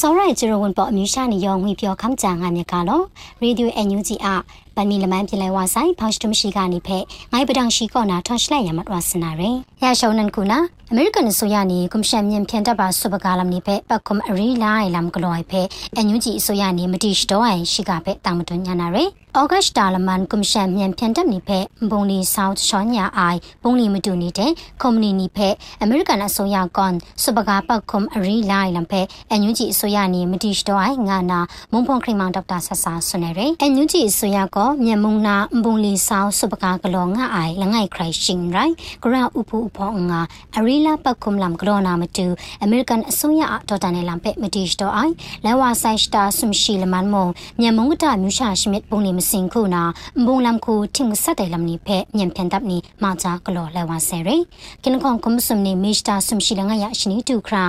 စောရိုင်ဂျရဝန်ပေါ်အမျိုးရှာနေရောငွေပြောခမ်းကြငါမြကလောရေဒီယိုအန်ယူဂျီအ ပန်မီလမန်ပြလဲဝါဆိုင်ဖောက်စတုမရှိကနေဖဲငိုင်းပဒံရှိကောနာထော့ရှလိုက်ရမတ်ဝါစနာရယ်ရရှောင်းနန်ကူနာအမေရိကန်ဆိုရနေကွန်ရှင်မြန်ဖြန်တပ်ပါစပကာလမ်နေဖဲပတ်ကွန်အရီလာလမ်ကလောဖဲအန်ယူဂျီဆိုရနေမတိရှတော့အိုင်ရှိကဖဲတာမတွညာနာရယ်ဩဂတ်တာလမန်ကွန်ရှင်မြန်ဖြန်တပ်နေဖဲဘုံလီဆောက်ရှောင်းညာအိုင်ဘုံလီမတူနေတဲ့ကွန်မြူနီဖဲအမေရိကန်အစိုးရကွန်စပကာပတ်ကွန်အရီလာလမ်ဖဲအန်ယူဂျီဆိုရနေမတိရှတော့အိုင်ငါနာမုံဖုံခရီမောင်ဒေါက်တာဆဆာဆွနေရယ်အန်ယူဂျီဆိုရကောမြန်မုံနာဘုံလီဆောက်စပကာကလောငါအိုင်လငိုင်ခရိုင်ရှင်ရိုင်ဂရဥပူဥဖောငါအရီလာပတ်ကွန်လမ်ကလောနာမတူအမေရိကန်အစိုးရဒေါ်တာနယ်လမ်ဖဲမတိရှတော့အိုင်လဲဝါဆိုင်စတာဆုမရှိလမန်မုံမြန်မုံကတမြူရှာရှမစ်ဘုံလီမစင်ခုနာဘုံလမ်ခုထင်ဆက်တယ်လမ်နိဖဲညံဖန်တပ်နိမာချာကလောလဲဝါဆဲရေကင်ခွန်ကွန်ဆုမနိမေစတာဆုမရှိလငါရရှိနိတူခရာ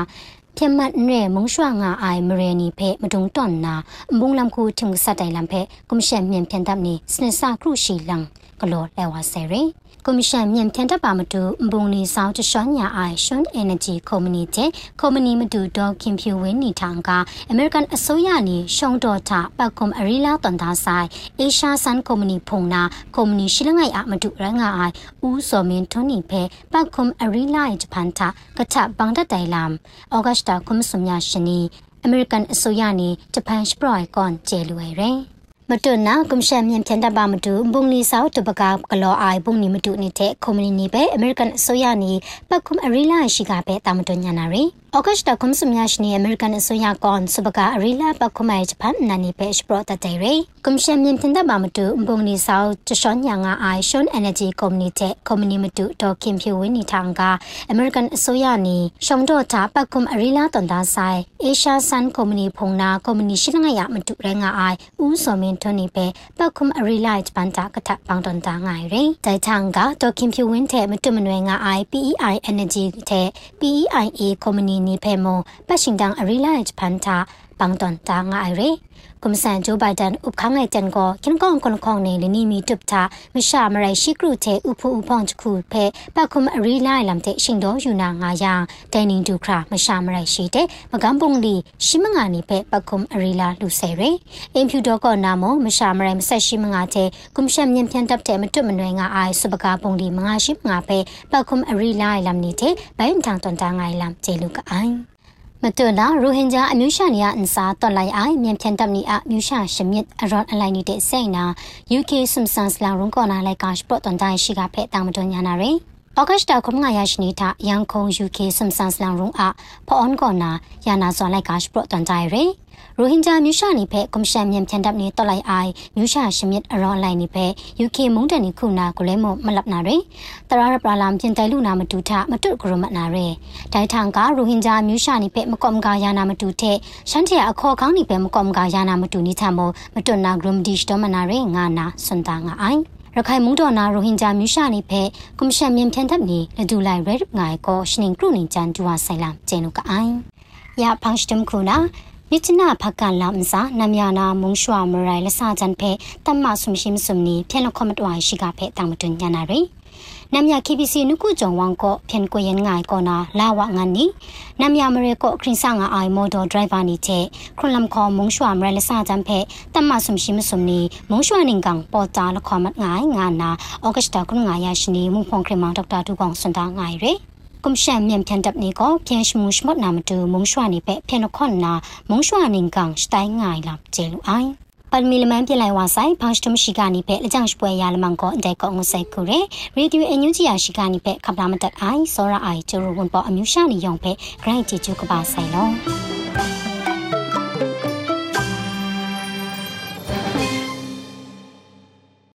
ပြမတ်နဲ့မုံရွှာငါအိုင်မရေနီဖဲမတုံတွန်နာဘုံလမ်ခုထင်ဆက်တယ်လမ်ဖဲကွန်ရှန်မြန်ဖန်တပ်နိစနစခရုရှိလံကလောလဲဝါဆဲရေ ကွန်မရှင်မြန်ဖြန်တပ်ပါမတူဘုံလီဆောင်တရှောင်းညာအိုင်ရှွန်အန်နယ်ဂျီကုမ္ပဏီတဲ့ကုမ္ပဏီမတူဒေါခင်ဖြူဝင်းနေထောင်ကအမေရိကန်အစိုးရနေရှုံတော်ထပတ်ကွန်အရီလာတန်သားဆိုင်အေရှာဆန်ကုမ္ပဏီဖုန်နာကုမ္ပဏီရှိလငိုင်အမတူရငါအိုင်ဦးစော်မင်းထွန်းနေဖဲပတ်ကွန်အရီလာဂျပန်ထကချဘန်ဒတိုင်လမ်ဩဂတ်တာကွန်ဆုမြရှင်နီအမေရိကန်အစိုးရနေဂျပန်စပရိုင်ကွန်ကျေလူရယ် မတွနာကွန်ရှင်မြန်ဖြန်တပါမတူဘုံလီဆောက်တပကကလောအိုင်ဘုံနီမတူနေတဲ့ကွန်မြူနီပဲအမေရိကန်အစိုးရနေပတ်ကွန်အရီလာရှိကပဲတာမတွညာနာရီဩဂတ်တာကွန်စမြရှနီအမေရိကန်အစိုးရကွန်စပကအရီလာပတ်ကွန်မိုင်ဂျပန်နာနီပဲစပရတတေရီကွန်ရှင်မြန်ဖြန်တပါမတူဘုံလီဆောက်တရှောညာငါအိုင်ရှွန်အန်နယ်ဂျီကုမ္ပဏီတဲ့ကွန်မြူနီမတူဒေါ်ခင်ဖြူဝင်းနီထောင်ကအမေရိကန်အစိုးရနေရှုံတော့တာပတ်ကွန်အရီလာတန်တာဆိုင်အေရှာဆန်ကုမ္ပဏီဖုန်နာကုမ္ပဏီရှိလငါရမတူရငါအိုင်ဦးစော်မင်းထွန်းနေပဲပတ်ခုမအရီလိုက်ပန်တာကထပောင်းတန်တာငိုင်ရင်တိုင်ချန်ကဒေါခင်ဖြူဝင်းတဲ့မတွမနွယ်ငါ IPEI Energy တဲ့ PEIA ကုမ္ပဏီနေဖဲမပတ်ရှင်တန်အရီလိုက်ပန်တာ ပောင်းတန်တာငိုင်ရင်กุมสันโจไบเดนอุบขังไอจันก็คินกองคนคองในลินีมีตุบทามชามไรชิกรุเทอุพูอุพองจคูเพปะคุมอรีไลลำเตชิงโดอยู่นางายางไดนิงดูครามชามไรชีเตมกัมปุงลีชิมงานีเพปะคุมอรีลาลูเซเรอิมพิวดอก็นามมชามไรมเซชิมงาเทกุมชัมยังเพียนตับเตมตุมนวยงาไอสุบกาปุงลีมงาชิมงาเพปะคุมอรีไลลำนี้เทไปทา မတူလာရိုဟင်ဂျာအမျိုးရှာနေရအန်စာတော်လိုက်အိုင်မြန်ဖြန်တပ်နီအမျိုးရှာရှမစ်အရော့အလိုက်နေတဲ့စိတ်နာ UK Simpsons လောင်ရုံကော်နာလိုက်ကာရှ်ပတ်တန်တိုင်းရှိကဖဲ့တောင်မတွညာနာရယ် ဩဂတ်တာခုမငါရရှိနေတာရန်ကုန် UK ဆွမ်ဆန်စလာရုံအဖော်အွန်ကောနာယာနာဇွန်လိုက်ကရှပတန်တိုင်းရယ်ရိုဟင်ဂျာမျိုးရှာနေဖက်ကွန်ရှင်မြန်ဖြန်တပ်နေတော်လိုက်အိုင်မျိုးရှာရှမစ်အရောင်းလိုက်နေဖက် UK မုန်တန်နေခုနာကိုလဲမမလပ်နာရယ်တရရပလာလမ်ပြင်တိုင်လူနာမတူထမတုတ်ကရမနာရယ်ဒိုင်ထန်ကရိုဟင်ဂျာမျိုးရှာနေဖက်မကော့မကယာနာမတူတဲ့ရှမ်းတဲ့အခေါ်ခေါင်းနေဖက်မကော့မကယာနာမတူနေချမောမတွနာဂ ရမ်ဒီရှ်တော်မနာရယ်ငါနာစွန်တာငါအိုင်ရခိုင်မုံတော်နာရိုဟင်ဂျာမျိုးရှာနေဖက်ကွန်ရှင်မြန်ဖြန်တပ်နေလဒူလိုက်ရဲငိုင်ကိုရှနင်းကရုနေချန်ဒူဝဆိုင်လာကျင်းနုကအိုင်ရဖောင်းစတမ်ခုနာမြချနာဖကလမ်စာနမယနာမုံရှွာမရိုင်လဆာဂျန်ဖဲတမဆုမရှိမစုံနီဖျက်လခမတွာရှိကဖဲတောင်မတွညာနာရိ နမ်ယ KBC နုကုကြုံဝမ်ကိုဖျန်ကိုယန်ငိုင်ကောနာလာဝငန်နီနမ်ယမရေကိုခရင်ဆာငါအိုင်မော်ဒိုဒရိုင်ဘာနီချေခရလမ်ခေါ်မုံရှွာမရိုင်လဆာဂျန်ဖဲတမဆုမရှိမစုံနီမုံရှွာနင်ကန်ပေါ်တာလခမတ်ငိုင်ငါနာဩဂတ်တာကငါရရှိနီမုံဖုန်ခရမောင်ဒေါက်တာတူကောင်စန်တာငိုင်ရိกุมชันเมียมเพียนดับนี้ก็เพียงชมูชมดนามดูมงชวานี่เปะเพียงนครนามงชวานิงกังสไตล์ง่ายลับเจลุไอ ปันมีลมันเปลี่ยนวาไซพังสตุมชิกานิเปะและจังสป่วยยาละมังก็ได้ก็งใส่กุเรเรดิโอเอ็นยูจียาชิกานิเปะขับลามันตัดไอโซราไอจูรุวนปออมิวชานิยองเปะไกรจิจูกบาไซลอ